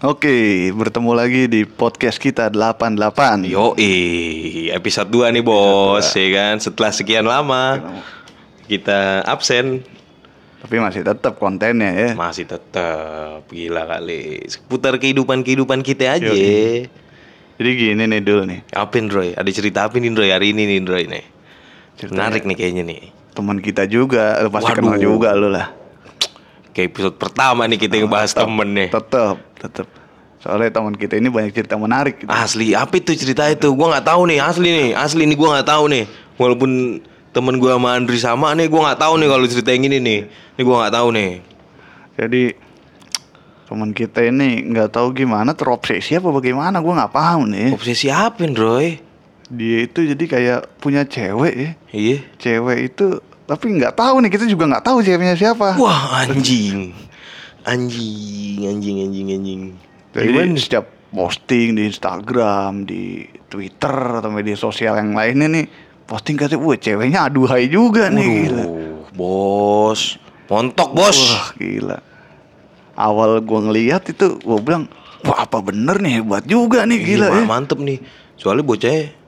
Oke, bertemu lagi di podcast kita 88. Yo, episode 2 nih bos, ya kan? Setelah sekian lama kita absen, Tapi masih tetap kontennya ya. masih tetap gila kali. Seputar kehidupan-kehidupan kita aja. Yoi. Jadi gini nih dulu nih. Apa Droy? Ada cerita apa nih Droy hari ini nih Droy nih? Ceritanya- Menarik nih kayaknya nih. Teman kita juga, lu pasti Waduh. kenal juga lu lah. Kayak episode pertama nih kita ngebahas temen nih. Tetap, tetap. Soalnya teman kita ini banyak cerita menarik. gitu. Asli, apa itu cerita itu? Gua nggak tahu nih, asli nih, asli nih gua nggak tahu nih. Walaupun temen gua sama Andri sama nih, gua nggak tahu nih kalau cerita yang ini nih. Ini gua nggak tahu nih. Jadi teman kita ini nggak tahu gimana terobsesi apa bagaimana, gua nggak paham nih. Obsesi apa, Roy? Dia itu jadi kayak punya cewek ya. Iya. Cewek itu tapi nggak tahu nih kita juga nggak tahu ceweknya siapa. Wah, anjing. Anjing, anjing, anjing, anjing. Jadi setiap posting di Instagram, di Twitter atau media sosial yang lainnya nih posting katanya, wah ceweknya aduhai juga nih gila. Bos. Montok, bos. Wah gila. Awal gua ngeliat itu gua bilang, wah apa bener nih hebat juga nih gila ya. ma- mantep nih. Soalnya bocahnya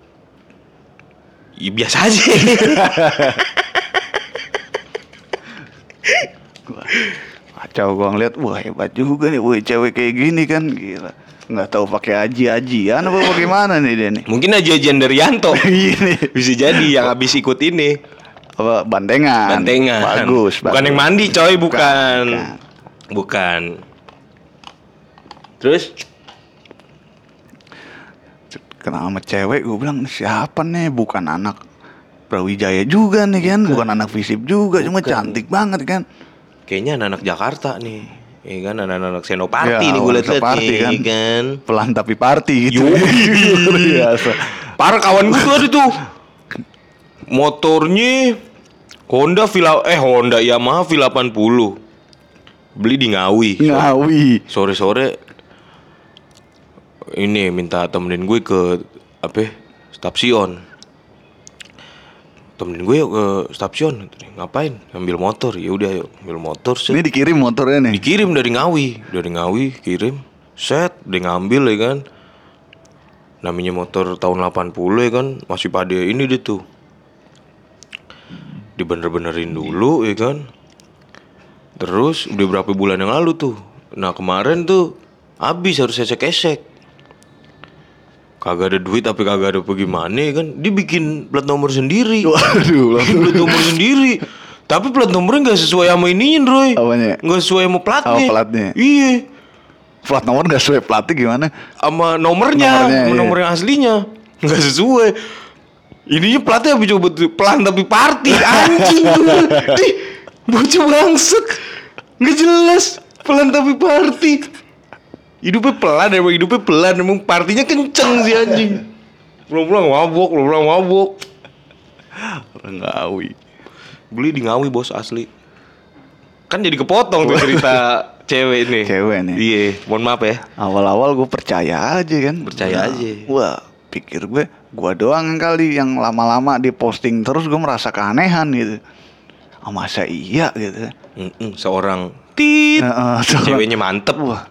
Ya biasa aja. Kacau gua ngeliat, wah hebat juga nih, wah cewek kayak gini kan gila. Nggak tahu pakai aji-ajian apa bagaimana nih dia nih. Mungkin aja dari Yanto. Iya. Bisa jadi yang habis ikut ini. Apa bandengan. Bantengan. Bagus, Bukan bagus. yang mandi, coy, bukan. bukan. Bukan. Terus kenal sama cewek gue bilang siapa nih bukan anak Brawijaya juga nih kan bukan, anak visip juga cuma cantik banget kan kayaknya anak-anak Jakarta nih. Iya kan anak-anak Senopati Ya, nih gue liat-liat nih, kan. kan. pelan tapi party gitu biasa Parah kawan gue tuh tuh. Motornya Honda Villa eh Honda Yamaha V80. Beli di Ngawi. ngawi Sore-sore ini minta temenin gue ke apa? ya, Stasiun. Temenin gue yuk ke stasiun. Ngapain? Ambil motor. Ya udah yuk, ambil motor. set. ini dikirim motornya nih Dikirim dari Ngawi, dari Ngawi kirim, set, dia ngambil ya kan. Namanya motor tahun 80 ya kan, masih pada ini dia tuh. Dibener-benerin dulu ya kan. Terus udah berapa bulan yang lalu tuh. Nah kemarin tuh habis harus esek-esek. Kagak ada duit tapi kagak ada bagaimana ya kan. Dia bikin plat nomor sendiri. waduh Bikin plat nomor sendiri. Tapi plat nomornya nggak sesuai sama ininya, Roy. Apanya? Nggak sesuai sama platnya. Oh, platnya. Iya. plat nomor gak sesuai platnya gimana Sama nomornya, Nomornya, sama iya. nomor yang aslinya. Nggak sesuai. Ininya platnya apa coba tuh? Pelan tapi party anjing gue. Di bocah bangsat. Nggak jelas. Pelan tapi party. Hidupnya pelan emang hidupnya pelan emang partinya kenceng si anjing. Pulang-pulang mabok, pulang-pulang mabok. orang ngawi Beli di Ngawi bos asli. Kan jadi kepotong tuh cerita cewek ini. Cewek nih. Iya, mohon maaf ya. awal-awal gue percaya aja kan Percaya Nah, aja. wah pikir gue gua doang kali yang lama-lama di posting terus gue merasa keanehan gitu ah masa iya gitu Mm-mm, seorang tit. Heeh, seorang- Ceweknya mantep. Wah.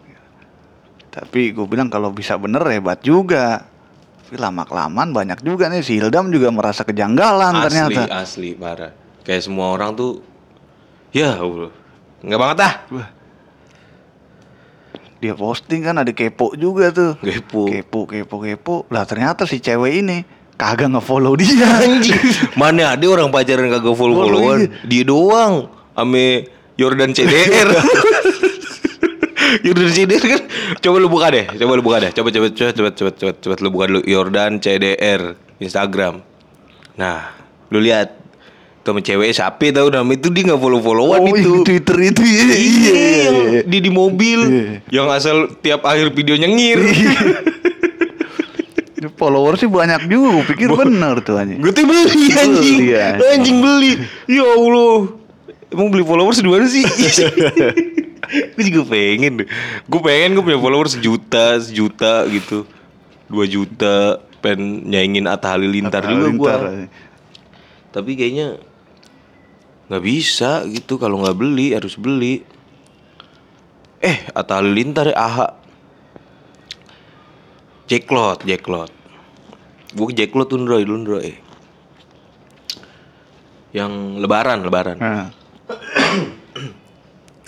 Tapi gue bilang kalau bisa bener hebat juga. Tapi lama kelamaan banyak juga nih si Hildam juga merasa kejanggalan asli, ternyata. asli parah. Kayak semua orang tuh ya Allah. Enggak banget ah. Dia posting kan ada kepo juga tuh. Kepo. Kepo, kepo, kepo. Lah ternyata si cewek ini kagak nge-follow dia. Anjing. Mana ada orang pacaran kagak follow Follow, followan. iya. Dia doang ame Jordan CDR. Jordan CDR kan coba lu buka deh, coba lu buka deh. Coba coba coba coba coba coba, coba lu buka dulu Jordan CDR Instagram. Nah, lu lihat temen cewek siapa tahu nama itu dia nggak follow followan oh, itu. iya, Twitter itu iya. Iya, yang iya. dia di mobil, Iya. yang asal tiap akhir video nyengir. Dia Follower sih banyak juga, gue pikir bener tuh anjing. Gue tuh beli anjing, Beli, anjing. anjing beli. Ya Allah, emang beli followers dua sih? gue juga pengen, gue pengen gue punya followers sejuta, sejuta gitu, dua juta, pengen nyaingin Atta Halilintar juga gue. Anjing. Tapi kayaknya nggak bisa gitu kalau nggak beli harus beli. Eh, Atta Halilintar ya AHA. Jacklot, Jacklot. Gue ke Jacklot tuh Ndroy, dulu Ndroy. Yang lebaran, lebaran. Nah,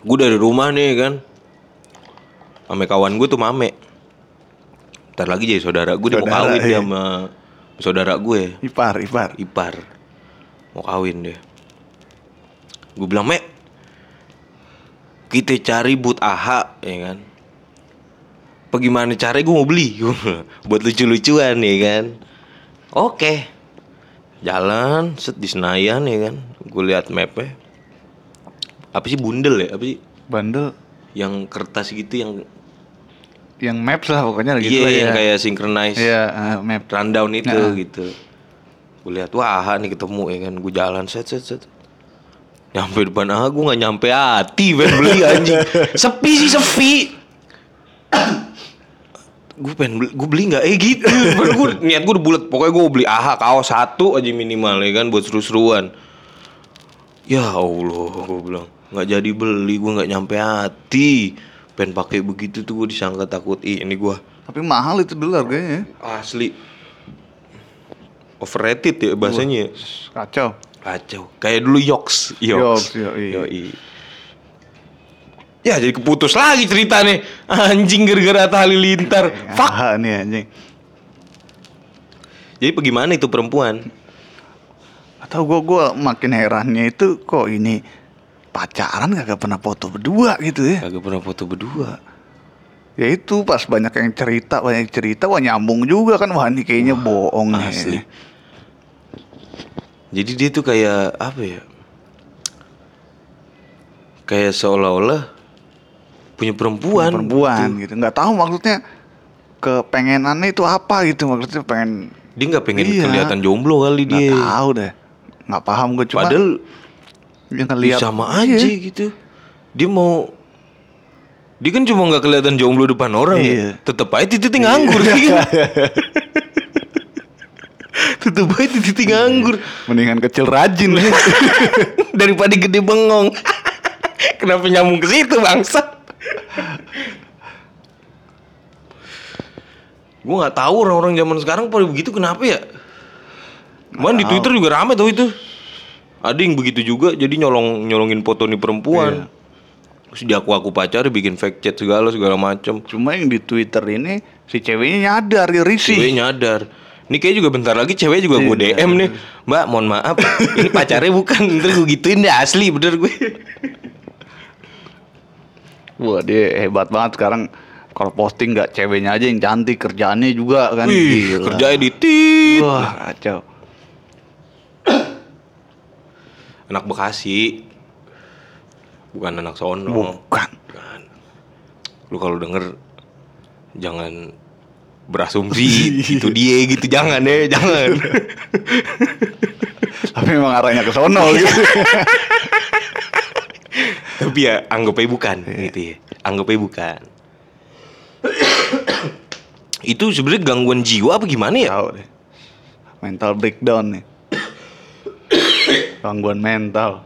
Gue dari rumah nih kan. Ame kawan gue tuh Mame. Ntar lagi jadi saudara gue dia mau kawin dia iya. sama saudara gue, ipar, ipar. ipar. Mau kawin dia. Gue bilang, "Mek, kita cari boot AHA ya kan. Bagaimana caranya gue mau beli buat lucu-lucuan ya kan. Oke. Jalan set di Senayan ya kan. Gue lihat mapnya. Apa sih bundel ya? Apa sih Bandel yang kertas gitu yang yang maps lah pokoknya gitu iya lah yang ya. kayak synchronize Iya, eh, map. rundown itu Nah. gitu. Gue lihat wah AHA nih ketemu ya kan. Gue jalan set set set. Nyampe depan AHA gue nggak nyampe hati pengen beli anjing. sepi sih sepi. gue pengen beli, gue beli nggak eh gitu. Gue niat gue udah bulat. Pokoknya gue beli AHA kaos satu aja minimal ya kan buat seru-seruan. Ya Allah, gue bilang nggak jadi beli, gue nggak nyampe hati. Pengen pakai begitu tuh gue disangka takut ih ini gue Tapi mahal itu dulu harganya. asli overrated ya bahasanya. ya. Kacau. Kacau. Kayak dulu Yox, Yox, Yox. yoi. Yoi. Ya jadi keputus lagi cerita nih Anjing gara-gara Atta Halilintar Fuck Ah, nih anjing. Jadi bagaimana itu perempuan Atau gua gua makin herannya itu kok ini pacaran kagak pernah foto berdua gitu ya. Kagak pernah foto berdua Ya itu pas banyak yang cerita, banyak cerita wah nyambung juga kan wah ini kayaknya bohong nih. Asli Jadi dia tuh kayak Apa ya Kayak seolah-olah Punya perempuan Perempuan gitu. gitu. nggak tahu maksudnya kepengenannya itu apa gitu maksudnya pengen Dia nggak pengen Iya. kelihatan jomblo kali nggak dia tahu deh. Nggak paham gue cuma Padahal yang ngeliat sama Iya. aja gitu. Dia mau dia kan cuma nggak kelihatan jomblo depan orang Iya. ya. Tetep aja titik nganggur kan. Tetep aja titik nganggur Mendingan kecil rajin ya. daripada gede bengong. Kenapa nyambung ke situ bangsa? Gue nggak tahu orang-orang zaman sekarang pada begitu kenapa ya? Cuman di Twitter juga rame tuh itu. Ada yang begitu juga jadi nyolong nyolongin foto nih perempuan. Terus dia aku-aku pacar bikin fake chat segala segala macam. Cuma yang di Twitter ini si ceweknya nyadar dia risih. Cewek nyadar. Ini kayak juga bentar lagi cewek juga gue DM nih. Mbak, mohon maaf. Ini pacarnya bukan. Ntar gue gituin deh asli bener gue. Wah dia hebat banget sekarang kalau posting nggak ceweknya aja yang cantik kerjaannya juga kan Wih, kerjanya di tit. Wah kacau. Anak Bekasi. Bukan anak sono. Bukan. Bukan. Lu kalau denger jangan berasumsi itu dia gitu jangan ya jangan Tapi memang arahnya ke sono gitu. tapi ya anggap aja bukan gitu ya anggap aja bukan itu sebenarnya gangguan jiwa apa gimana ya Tahu deh. Mental breakdown nih. Gangguan mental.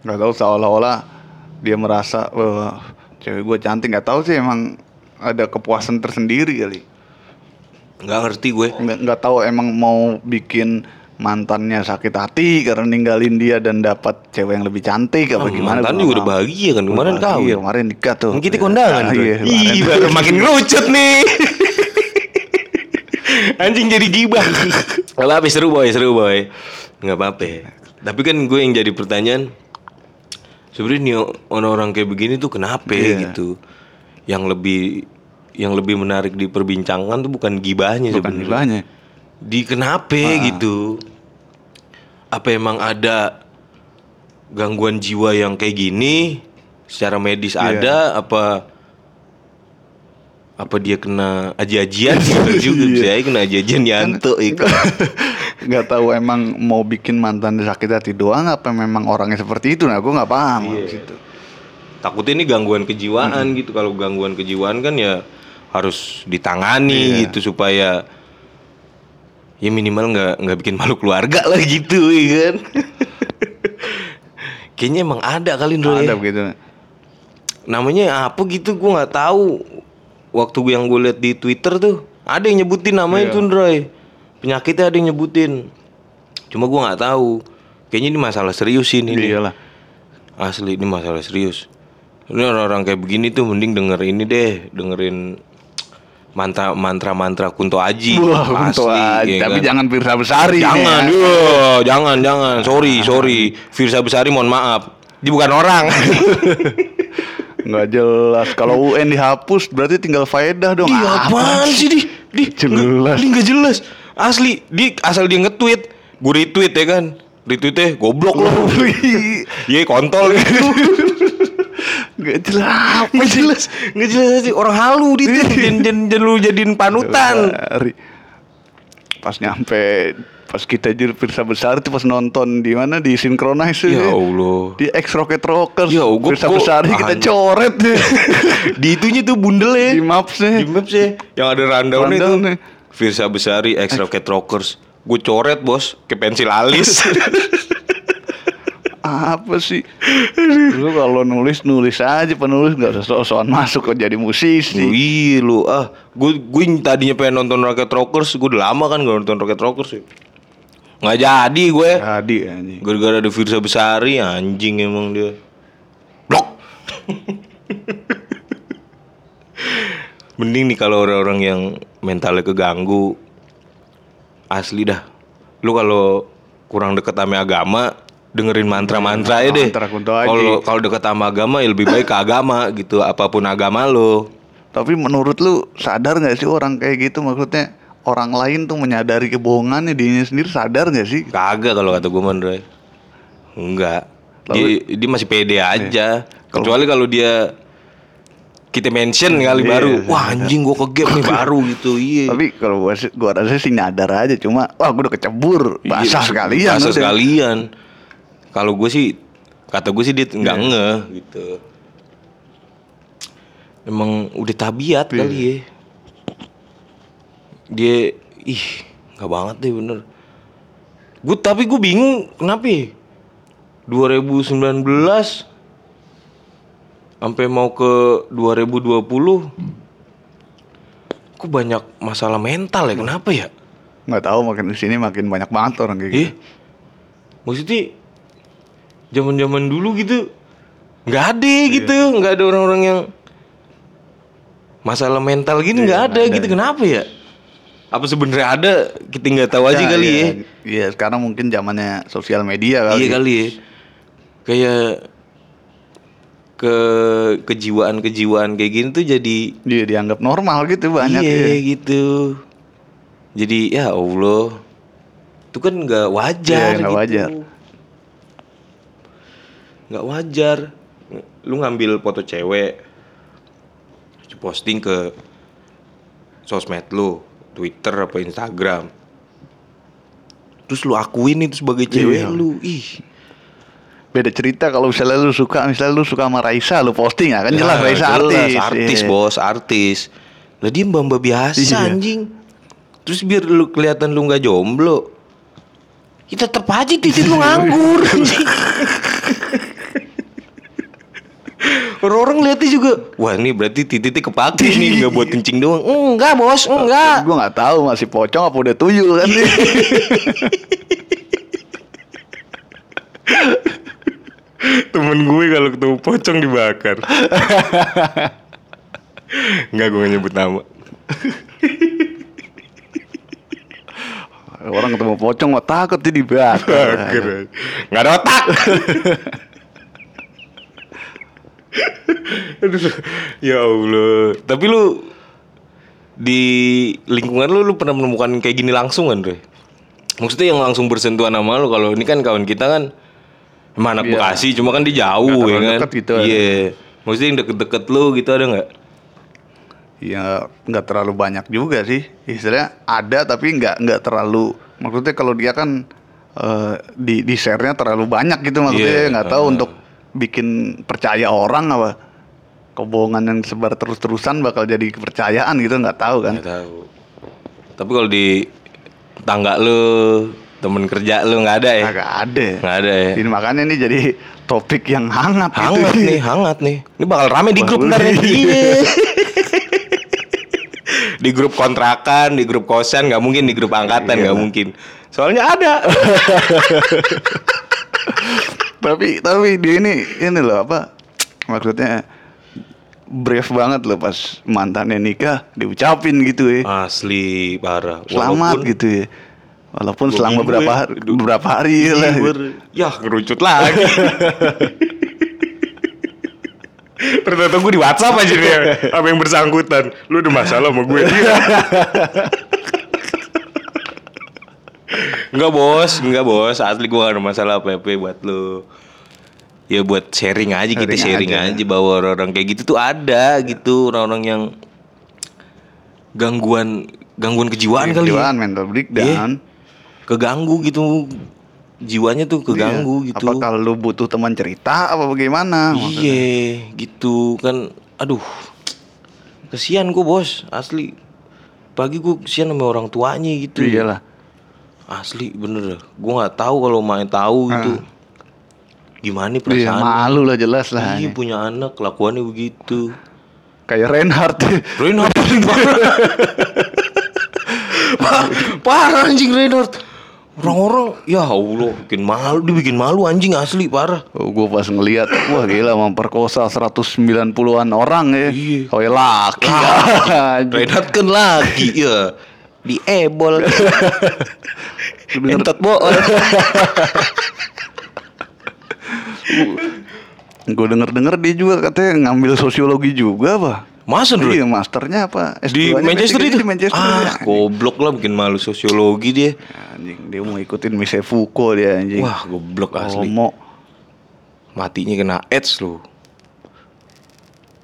Gak tahu seolah-olah dia merasa wah cewek gue cantik. Nggak tahu sih emang ada kepuasan tersendiri kali. nggak ngerti gue. Nggak nggak tahu emang mau bikin mantannya sakit hati karena ninggalin dia dan dapat cewek yang lebih cantik apa Ah, gimana. mantan juga nggak udah bahagia kan kemarin kau bahagia, kemarin nikah tuh. Kita kondangan Ah, iya, Ih, kemarin. baru makin ngerucut nih. Anjing jadi gibah. Kalau habis seru boy seru boy nggak apa-apa. Tapi kan gue yang jadi pertanyaan sebenarnya orang-orang kayak begini tuh kenapa Iya. gitu? Yang lebih yang lebih menarik diperbincangkan tuh bukan gibahnya bukan sebenarnya. gibahnya. Di kenapa Ah. gitu? Apa emang ada gangguan jiwa yang kayak gini? Secara medis Iya. ada apa apa dia kena aji-ajian? Gitu juga bisa aja kena aji-ajian Yanto itu nggak tahu emang mau bikin mantan sakit hati doang apa memang orangnya seperti itu nah gue nggak paham Iya. situ takutnya ini gangguan kejiwaan gitu kalau gangguan kejiwaan kan ya harus ditangani Iya. gitu supaya ya minimal nggak nggak bikin malu keluarga lah gitu ya kan kayaknya emang ada kali Ndro, ya. ada begitu namanya apa gitu gue nggak tahu waktu gue yang gue lihat di Twitter tuh ada yang nyebutin namanya Iya. tuh Ndroy. Penyakitnya ada yang nyebutin. Cuma gue nggak tahu. Kayaknya ini masalah serius sih ini. Iyalah. Asli ini masalah serius. Ini orang-orang kayak begini tuh mending denger ini deh, dengerin mantra mantra mantra Kunto Aji. Wah, untuk aja. ya Tapi kan? jangan Firsa Besari. Jangan, ya. jangan, jangan. Sorry, sorry. Firsa Besari mohon maaf. Dia bukan orang. Nggak jelas. Kalau UN dihapus berarti tinggal faedah dong. Iya apaan sih di? Di Jelas. Di nggak jelas. Asli, di asal dia nge-tweet, gue retweet ya kan. Retweetnya goblok lo. Iya kontol gitu. Nggak jelas. Nggak jelas, nggak jelas sih orang halu di jangan, jangan, jangan lu jadiin panutan. Pas nyampe pas kita jadi Firsa Besari tuh pas nonton di mana di Synchronize Ya ya. Allah. Di X Rocket Rockers. Ya, Firsa gua- Besari kita coret deh. di itunya tuh bundel ya. di mapsnya. Di maps ya. Yang ada rundown itu. Firsa Besari X Rocket Rockers. Gue coret bos ke pensil alis. Apa sih? Lu kalau nulis nulis aja penulis nggak usah sok-sokan masuk kok jadi musisi. Wih lu ah, gue gue tadinya pengen nonton Rocket Rockers, gue udah lama kan gak nonton Rocket Rockers ya. Nggak jadi gue. Jadi anjing. Gara-gara ada Firsa Besari anjing emang dia. Blok. Mending nih kalau orang-orang yang mentalnya keganggu asli dah. Lu kalau kurang deket sama agama dengerin mantra-mantra ya deh. Kalau kalau deket sama agama ya lebih baik ke agama gitu, apa pun agama lo. Tapi menurut lu sadar nggak sih orang kayak gitu maksudnya orang lain tuh menyadari kebohongannya dirinya sendiri sadar nggak sih? Kagak kalau kata gue Mandre. Enggak. Dia, dia masih pede aja. Kecuali kalau dia kita mention kali Iya, baru. iya. Wah anjing gua ke game nih baru gitu. Iya. Tapi kalau gua, gua rasa sih nyadar aja cuma wah gua udah kecebur basah Iya, sekalian Basah sekalian. Kalau gue sih kata gue sih dia nggak Iya. ngeh gitu. Emang udah tabiat Iya. kali ya. Dia ih nggak banget deh bener. Gue tapi gue bingung kenapa ya? 2019 sampai mau ke 2020 kok banyak masalah mental ya kenapa ya? Nggak tahu makin di sini makin banyak banget orang kayak gitu. Maksudnya zaman-zaman dulu gitu nggak ada gitu, nggak ada orang-orang yang masalah mental gini nggak ada, gitu. Kenapa ya? Apa sebenarnya ada? Kita nggak tahu aja Ya, kali iya. ya. Iya, sekarang mungkin zamannya sosial media kali. Iya kali ya. Kayak ke kejiwaan-kejiwaan kayak gini tuh jadi Dia dianggap normal gitu banyak iya ya. gitu. Jadi ya Allah, itu kan nggak wajar Iya, nggak gitu. wajar. Nggak wajar. Lu ngambil foto cewek, posting ke sosmed lu, Twitter apa Instagram. Terus lu akuin itu sebagai cewek Iya. lu, ih. Beda cerita kalau misalnya lu suka, misalnya lu suka sama Raisa, lu posting ya kan jelas Nah, Raisa jelas, artis. artis Iya. bos, artis. Lah dia mbak-mbak biasa Iya. anjing. Terus biar lu kelihatan lu nggak jomblo. Ya tetep aja titik lu nganggur. Orang-orang lihatnya juga, wah ini berarti titiknya kepake nih nggak buat kencing doang. Enggak bos, enggak. Gue nggak tahu masih pocong apa udah tuyul kan. Temen gue kalau ketemu pocong dibakar. Enggak gue nyebut nama. Orang ketemu pocong mah takut dia dibakar. Nggak ada otak. Ya Allah. Tapi lu di lingkungan lu lu pernah menemukan kayak gini langsung kan? Maksudnya yang langsung bersentuhan sama lu kalau ini kan kawan kita kan emang anak Iya. Bekasi, cuma kan dia jauh ya kan. deket gitu, Iya. Maksudnya yang deket-deket lu gitu ada nggak? Ya nggak terlalu banyak juga sih. Istilahnya ada tapi nggak nggak terlalu. Maksudnya kalau dia kan eh, di di share-nya terlalu banyak gitu maksudnya Iya, nggak tahu ah. untuk bikin percaya orang apa kebohongan yang sebar terus-terusan bakal jadi kepercayaan gitu nggak tahu kan. Nggak tahu. Tapi kalau di tangga lu, temen kerja lu nggak ada ya? Nggak ada. Nggak ada ya? Ini makanya ini jadi topik yang hangat, Hangat gitu. nih, hangat nih. Ini bakal rame di grup ntar nih. Iya. di grup kontrakan, di grup kosan nggak mungkin di grup angkatan nggak mungkin. Soalnya ada. tapi tapi dia ini ini loh apa maksudnya brave banget loh pas mantannya nikah diucapin gitu ya Asli parah. selamat Walaupun gitu ya walaupun Dua selang beberapa ya. hari, beberapa hari lah Ber- Ya ngerucut lagi. Ternyata gue di WhatsApp aja dia sama yang bersangkutan. Lu ada masalah sama gue dia. Enggak bos, enggak bos. Asli gue gak ada masalah apa-apa buat lu. Ya buat sharing aja kita Sharing sharing aja. aja, bahwa orang-orang kayak gitu tuh ada gitu orang-orang yang gangguan gangguan kejiwaan kali ya. Kejiwaan, mental breakdown keganggu gitu. Jiwanya tuh keganggu Iya. gitu. Apa kalau lu butuh teman cerita apa bagaimana iya gitu kan. Aduh kesian gue bos. Asli. Pagi gue kesian sama orang tuanya gitu. Iyalah. Asli bener. Gue nggak tahu kalau main tahu gitu. Gimana iya perasaan malu lah jelas lah. Iya punya anak kelakuannya begitu. Kayak Reinhardt. Reinhardt. Parah parah anjing Reinhardt orang-orang ya Allah bikin malu dia bikin malu anjing asli parah Oh, gue pas ngeliat, wah gila memperkosa 190-an orang ya. Iya. Oh ya laki. Reinhardt kan lagi ya di ebol entot bool gue denger-denger dia juga katanya ngambil sosiologi juga apa? Masa dulu Iya, masternya apa? di S2-nya Manchester itu Di Manchester. ah ya. goblok lah bikin malu sosiologi dia Anjing, dia mau ikutin Michel Foucault dia anjing. wah goblok asli Homo. matinya kena AIDS loh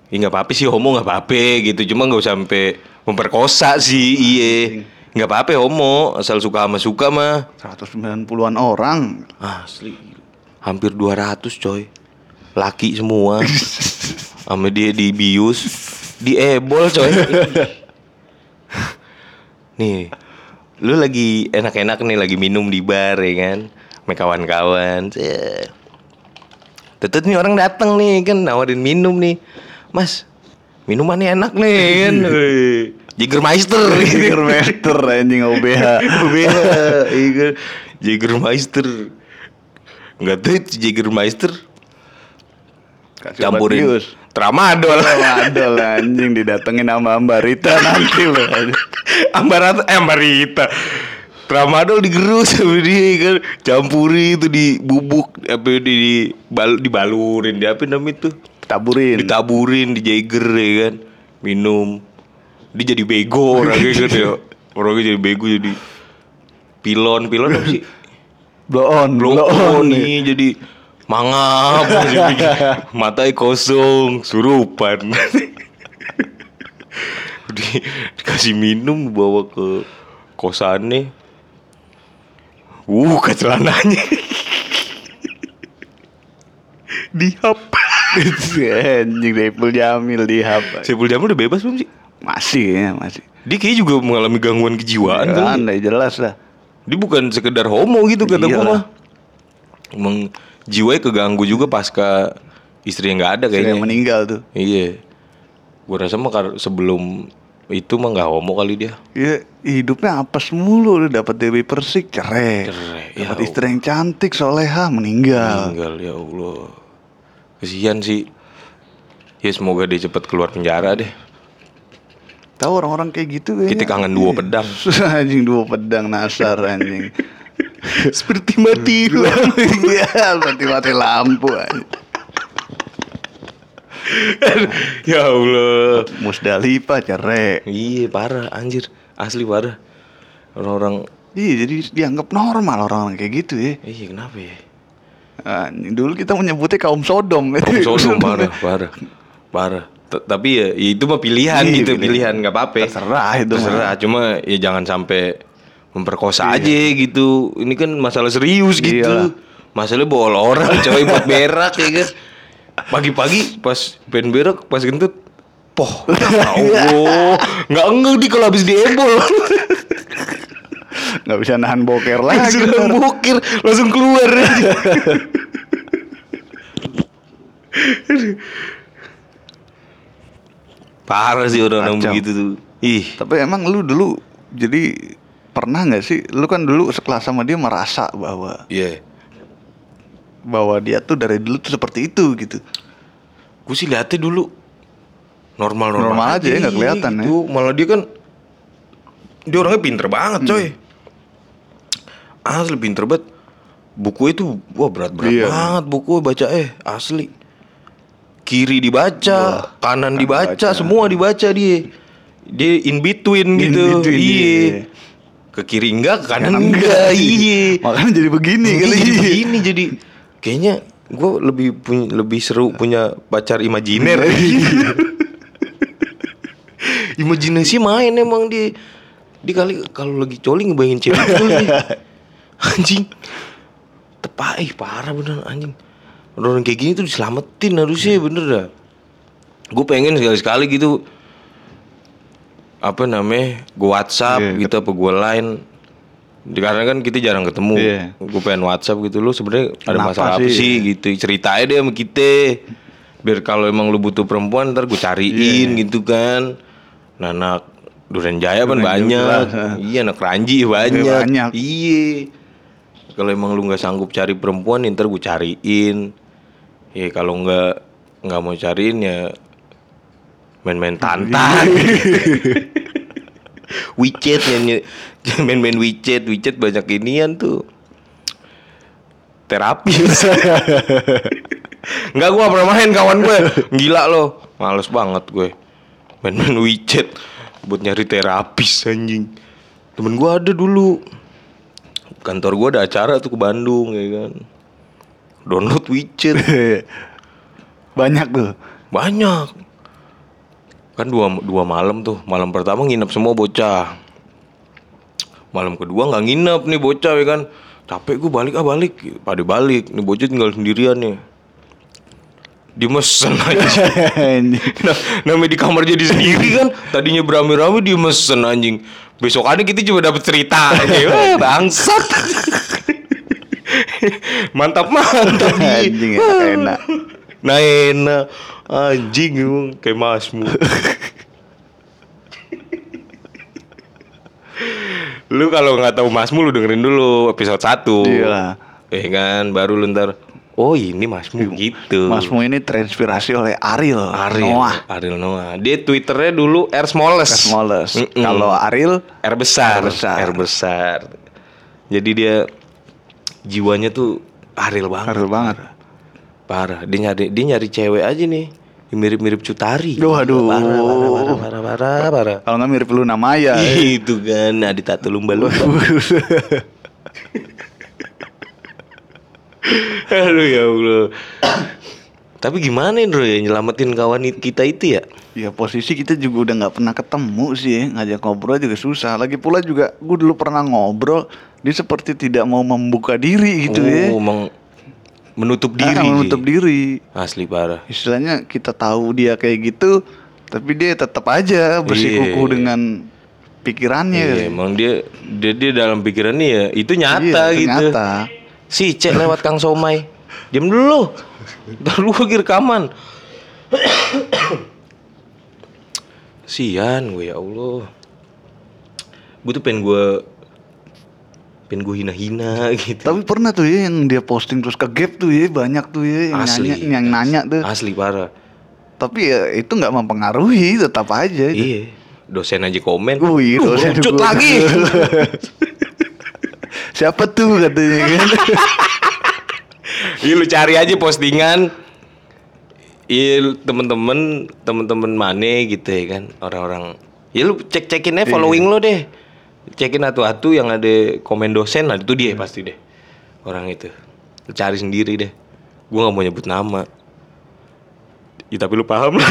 Ya nggak apa-apa sih homo nggak apa-apa gitu cuma nggak usah sampai memperkosa sih iye nggak apa-apa homo asal suka sama suka mah 190-an orang. asli hampir 200 coy laki semua sama dia di bius di ebol coy. Nih lu lagi enak-enak nih lagi minum di bar ya kan? Sama kawan-kawan Set. Tetep nih orang datang nih kan? Nawarin minum nih. Mas minumannya enak nih kan? Jägermeister Jägermeister anjing OBH. OBH iya kan. Jägermeister Enggak itu Jägermeister Kasih Campurin bius. Tramadol. Waduh anjing didatengin sama Mbak Rita nanti loh. Ambarata eh Ambarita Tramadol digerus sama dia kan. Campuri itu di bubuk apa di, di bal, dibalurin di apa namanya itu? Taburin. ditaburin di Jager ya kan. Minum. Dia jadi bego orangnya kan ya. Orangnya jadi bego jadi pilon. Pilon apa sih? Blow on, blow blow on. nih jadi mangap matanya kosong surupan di, dikasih minum bawa ke kosannya uh ke celananya dihap anjing Saiful Jamil di hap. Saiful Jamil udah bebas belum sih Masih ya, masih. dia kayaknya juga mengalami gangguan kejiwaan kan Kan jelas lah. dia bukan sekedar homo gitu kata gua Iyalah. mah emang jiwanya keganggu juga pasca istri yang nggak ada Kayaknya kayaknya meninggal tuh. Iya. Gua rasa mah sebelum itu mah nggak homo kali dia. Ya hidupnya apes mulu udah dapat Dewi Persik cerai. Cerai, ya Dapat istri yang cantik soleha meninggal. Meninggal ya Allah. Kesian sih. Ya semoga dia cepat keluar penjara deh. Tahu orang-orang kayak gitu kayaknya. Kita kangen duo pedang. anjing duo pedang nasar anjing. Seperti mati Iya, seperti mati lampu ya Allah. Musdalifah cerai. Iya parah anjir. Asli parah. Orang-orang Iya, jadi dianggap normal orang-orang kayak gitu ya. Iya kenapa ya? Anjing, dulu kita menyebutnya kaum Sodom. Sodom parah, parah, parah. T- Tapi ya, ya itu mah pilihan Iya, gitu, pilihan. nggak apa-apa. Terserah itu mah. Terserah, cuma ya jangan sampai memperkosa aja gitu. Ini kan masalah serius gitu. Iyalah. Masalahnya bawa orang coy buat berak ya kan. Pagi-pagi pas pengen berak pas kentut Poh, ya Allah, nggak enggak di kalau habis diebol, Nggak bisa nahan boker lagi. sudah bukir langsung keluar. Parah sih orang-orang begitu tuh. Ih, Tapi emang lu dulu jadi pernah nggak sih? Lu kan dulu sekelas sama dia merasa bahwa iya. bahwa dia tuh dari dulu tuh seperti itu gitu. Gue sih liatnya dulu normal-normal Normal aja ya, nggak kelihatan ya. gitu. Malah dia kan dia orangnya pinter banget, coy. Asli pinter banget. Buku itu wah berat-berat Iya. banget buku baca eh asli. Kiri dibaca, kanan dibaca, baca. semua dibaca dia. Dia in between In gitu. between, iya. iya. Ke kiri enggak, ke kanan, enggak. enggak, Iya. Makanya jadi begini Iya, kali. jadi begini jadi kayaknya gue lebih punya lebih seru punya pacar imajiner. Imajinasi main emang dia. Dia kali kalau lagi coli ngebayangin cewek dia. Anjing. Tepai parah bener anjing. Orang kayak gini tuh diselamatin harusnya bener dah. Gue pengen sekali-sekali gitu apa namanya gue WhatsApp Iya. gitu apa gue line. Di- karena kan kita jarang ketemu. Iya. gue pengen WhatsApp gitu. Lu sebenarnya ada Kenapa masalah apa sih? sih gitu? Ceritain deh sama kita. Biar kalau emang lu butuh perempuan ntar gue cariin gitu kan. Nah anak Duren Jaya kan banyak iya anak Ranji banyak. banyak. iya. Kalau emang lu nggak sanggup cari perempuan ntar gue cariin. Ya kalau nggak nggak mau cariin ya main-main tantan. WeChat yang main-main WeChat WeChat banyak inian tuh. Terapi. Enggak gua pernah main kawan gue Gila loh Males banget gue. Main-main WeChat Buat nyari terapis anjing. Temen gua ada dulu. Kantor gua ada acara tuh ke Bandung ya kan. Download WeChat Banyak tuh. Banyak Kan dua, dua malam tuh. Malam pertama nginep semua bocah. Malam kedua nggak nginep nih bocah ya kan? Capek gue balik ah balik. Pada balik Nih bocah tinggal sendirian nih. Dia mesen aja. Nah, Namanya di kamar jadi sendiri kan. Tadinya beramai-ramai dia mesen anjing Besokannya kita cuma dapet cerita aja. Wah bangsat. Mantap mantap. Anjing enak-enak. Nah enak Anjing emang Kayak masmu Lu kalau nggak tahu masmu lu dengerin dulu episode 1 Iya. Eh kan baru lu ntar Oh ini masmu gitu Masmu ini terinspirasi oleh Ariel. Ariel Noah. Ariel Noah Dia twitternya dulu R Smallest Smallest. Mm-mm. Kalau Ariel R besar R besar. R besar Jadi dia Jiwanya tuh Ariel banget Ariel banget. Parah Dia nyari Dia nyari cewek aja nih Mirip-mirip Cutari Duh, aduh. Parah parah parah parah parah, parah. Kalau nggak mirip Luna Maya. Itu kan Nah ditato lumba-lumba Aduh ya Allah Tapi gimana Indro ya Nyelamatin kawan kita itu ya Ya posisi kita juga udah nggak pernah ketemu sih ya. ngajak ngobrol juga susah. Lagi pula juga gue dulu pernah ngobrol, dia seperti tidak mau membuka diri gitu ya. Oh emang Menutup diri Ah, menutup sih. diri. Asli parah Istilahnya kita tahu dia kayak gitu, tapi dia tetap aja bersikukuh Iya. dengan pikirannya. Iya, emang dia, dia dia dalam pikirannya ya itu nyata Iya, itu gitu. nyata. Si cek lewat Kang Somai. Diam dulu. Ntar lu lagi rekaman. Sian gue ya Allah. Gue tuh pengen gue pengen gue hina-hina gitu. Tapi pernah tuh ya yang dia posting terus ke gap tuh ya banyak tuh ya yang Asli. nanya, yang nanya tuh. Asli parah. Tapi ya itu nggak mempengaruhi, tetap aja. Iya. Dosen aja komen. Wih, "Lu dosen gua." lagi. Siapa tuh katanya kan? Iya lu cari aja postingan Iya temen-temen temen-temen mana gitu ya kan orang-orang ya lu cek-cekin aja following lo deh cekin atu-atu yang ada komen dosen nah itu dia pasti deh orang itu. Cari sendiri deh. Gua nggak mau nyebut nama. Ya tapi lu paham lah.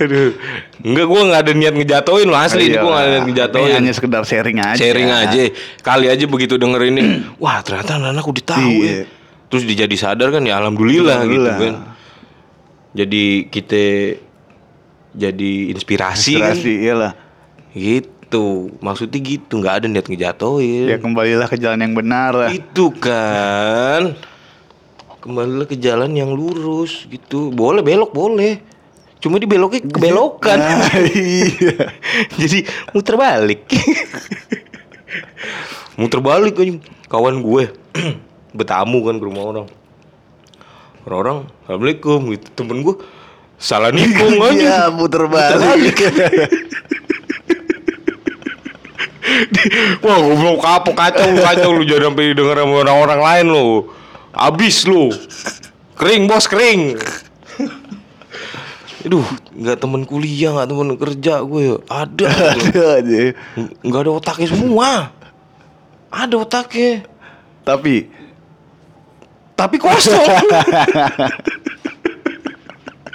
Aduh. Enggak gua nggak ada niat ngejatoin lo asli ini gua nggak ada niat Ini ngejatoin hanya sekedar sharing aja. sharing aja. Kali aja begitu denger ini wah ternyata anak udah tahu Iya. ya. Terus dia jadi sadar kan ya alhamdulillah, gitu Alhamdulillah. kan. Jadi kita jadi inspirasi, Inspirasi, iyalah. kan gitu maksudnya gitu nggak ada niat ngejatoin Ya kembalilah ke jalan yang benar lah. itu kan kembalilah ke jalan yang lurus gitu boleh belok boleh Cuma di beloknya kebelokan. Nah, iya. Jadi muter balik. muter balik aja. Kawan gue bertamu kan ke rumah orang. Orang-orang, Assalamualaikum gitu. Temen gue salah nikung aja. Iya, muter balik. Wah, goblok kapok kacau lu kacau lu jangan sampai denger sama orang-orang lain lu. Abis lu. Kering bos kering. Aduh, nggak temen kuliah, nggak temen kerja gue. Ada, Ada aja. nggak ada otaknya semua. Ada otaknya, Tapi tapi kosong.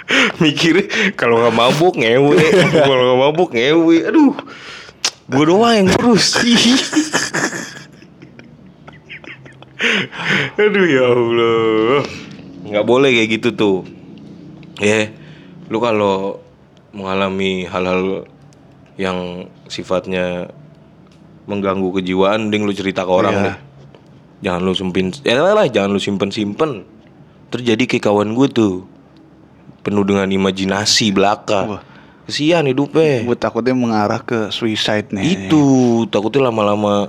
Mikirnya kalau nggak mabuk ngewe, kalau nggak mabuk ngewe. Aduh, gue doang yang terus. Aduh ya Allah. Nggak boleh kayak gitu tuh. Ya, lu kalau mengalami hal-hal yang sifatnya mengganggu kejiwaan, mending lu cerita ke orang Iya. deh. Jangan lu sempin, ya lah, jangan lu simpen-simpen. Terjadi kayak kawan gue tuh, penuh dengan imajinasi belaka. Wah. Kesian hidupnya. gue takutnya mengarah ke suicide nih. Itu takutnya lama-lama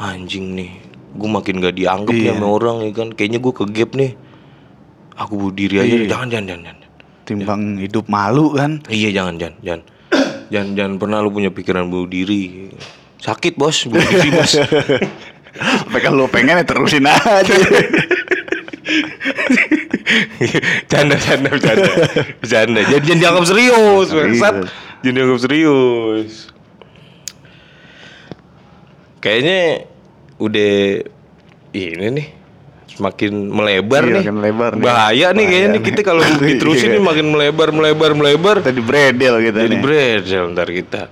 anjing nih. Gue makin gak dianggap Iya. sama orang ya kan. Kayaknya gue ke gap nih. Aku bunuh diri aja. Iya. Jangan, jangan, jangan, jangan. Timbang hidup malu kan. Iya jangan, jangan, jangan. jangan, jangan pernah lu punya pikiran bunuh diri. Sakit bos, bunuh diri bos. Tapi kalau pengen ya terusin aja. canda, canda, canda, canda. Jangan, jangan dianggap serius, bangsat. Jangan dianggap serius. Kayaknya udah ini nih semakin melebar Iya, nih. makin melebar nih. Bahaya nih kayaknya nih kita kalau diterusin Iya. nih makin melebar, melebar, melebar. Tadi bredel gitu Jadi nih. bredel ntar kita.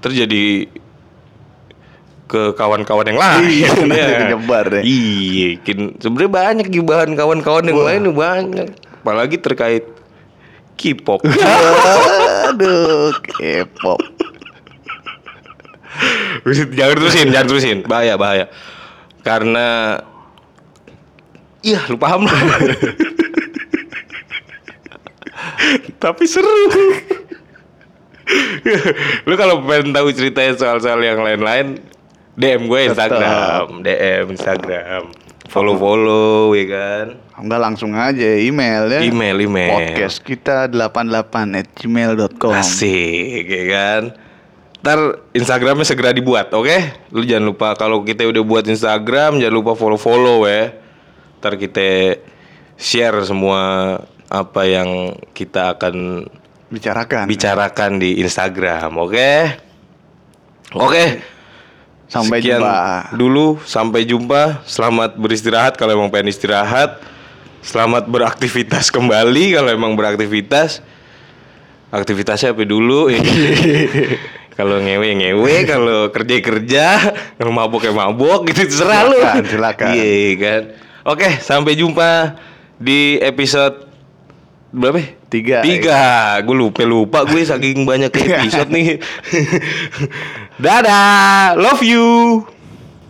Terjadi ke kawan-kawan yang lain. Iya, nanti Ya. menyebar deh. Iya, sebenarnya banyak gibahan kawan-kawan yang lain nih banyak. Apalagi terkait K-pop. Aduh, K-pop. jangan terusin, jangan terusin. Bahaya, bahaya. Karena Iya, lu paham lah. Tapi seru. lu kalau pengen tahu ceritanya soal-soal yang lain-lain, DM gue Instagram, DM Instagram. Follow-follow ya kan. Enggak langsung aja email ya. Email, email. Podcast kita 88 at gmail.com. Asik, ya kan? Ntar Instagramnya segera dibuat, oke? Lu jangan lupa kalau kita udah buat Instagram, jangan lupa follow-follow ya. Ntar kita share semua apa yang kita akan Bicarakan. bicarakan di Instagram, oke? Oke. Sampai Sekian jumpa. dulu, sampai jumpa. Selamat beristirahat kalau emang pengen istirahat. Selamat beraktivitas kembali kalau emang beraktivitas. Aktivitasnya apa dulu? kalau ngewe ngewe, kalau kerja kerja, kalau mabok ya mabok, gitu terserah lu. Silakan. Iya kan. Oke, sampai jumpa di episode berapa? ya? Tiga. Tiga. Gue lupa lupa gue saking banyak episode nih. Dadah, love you.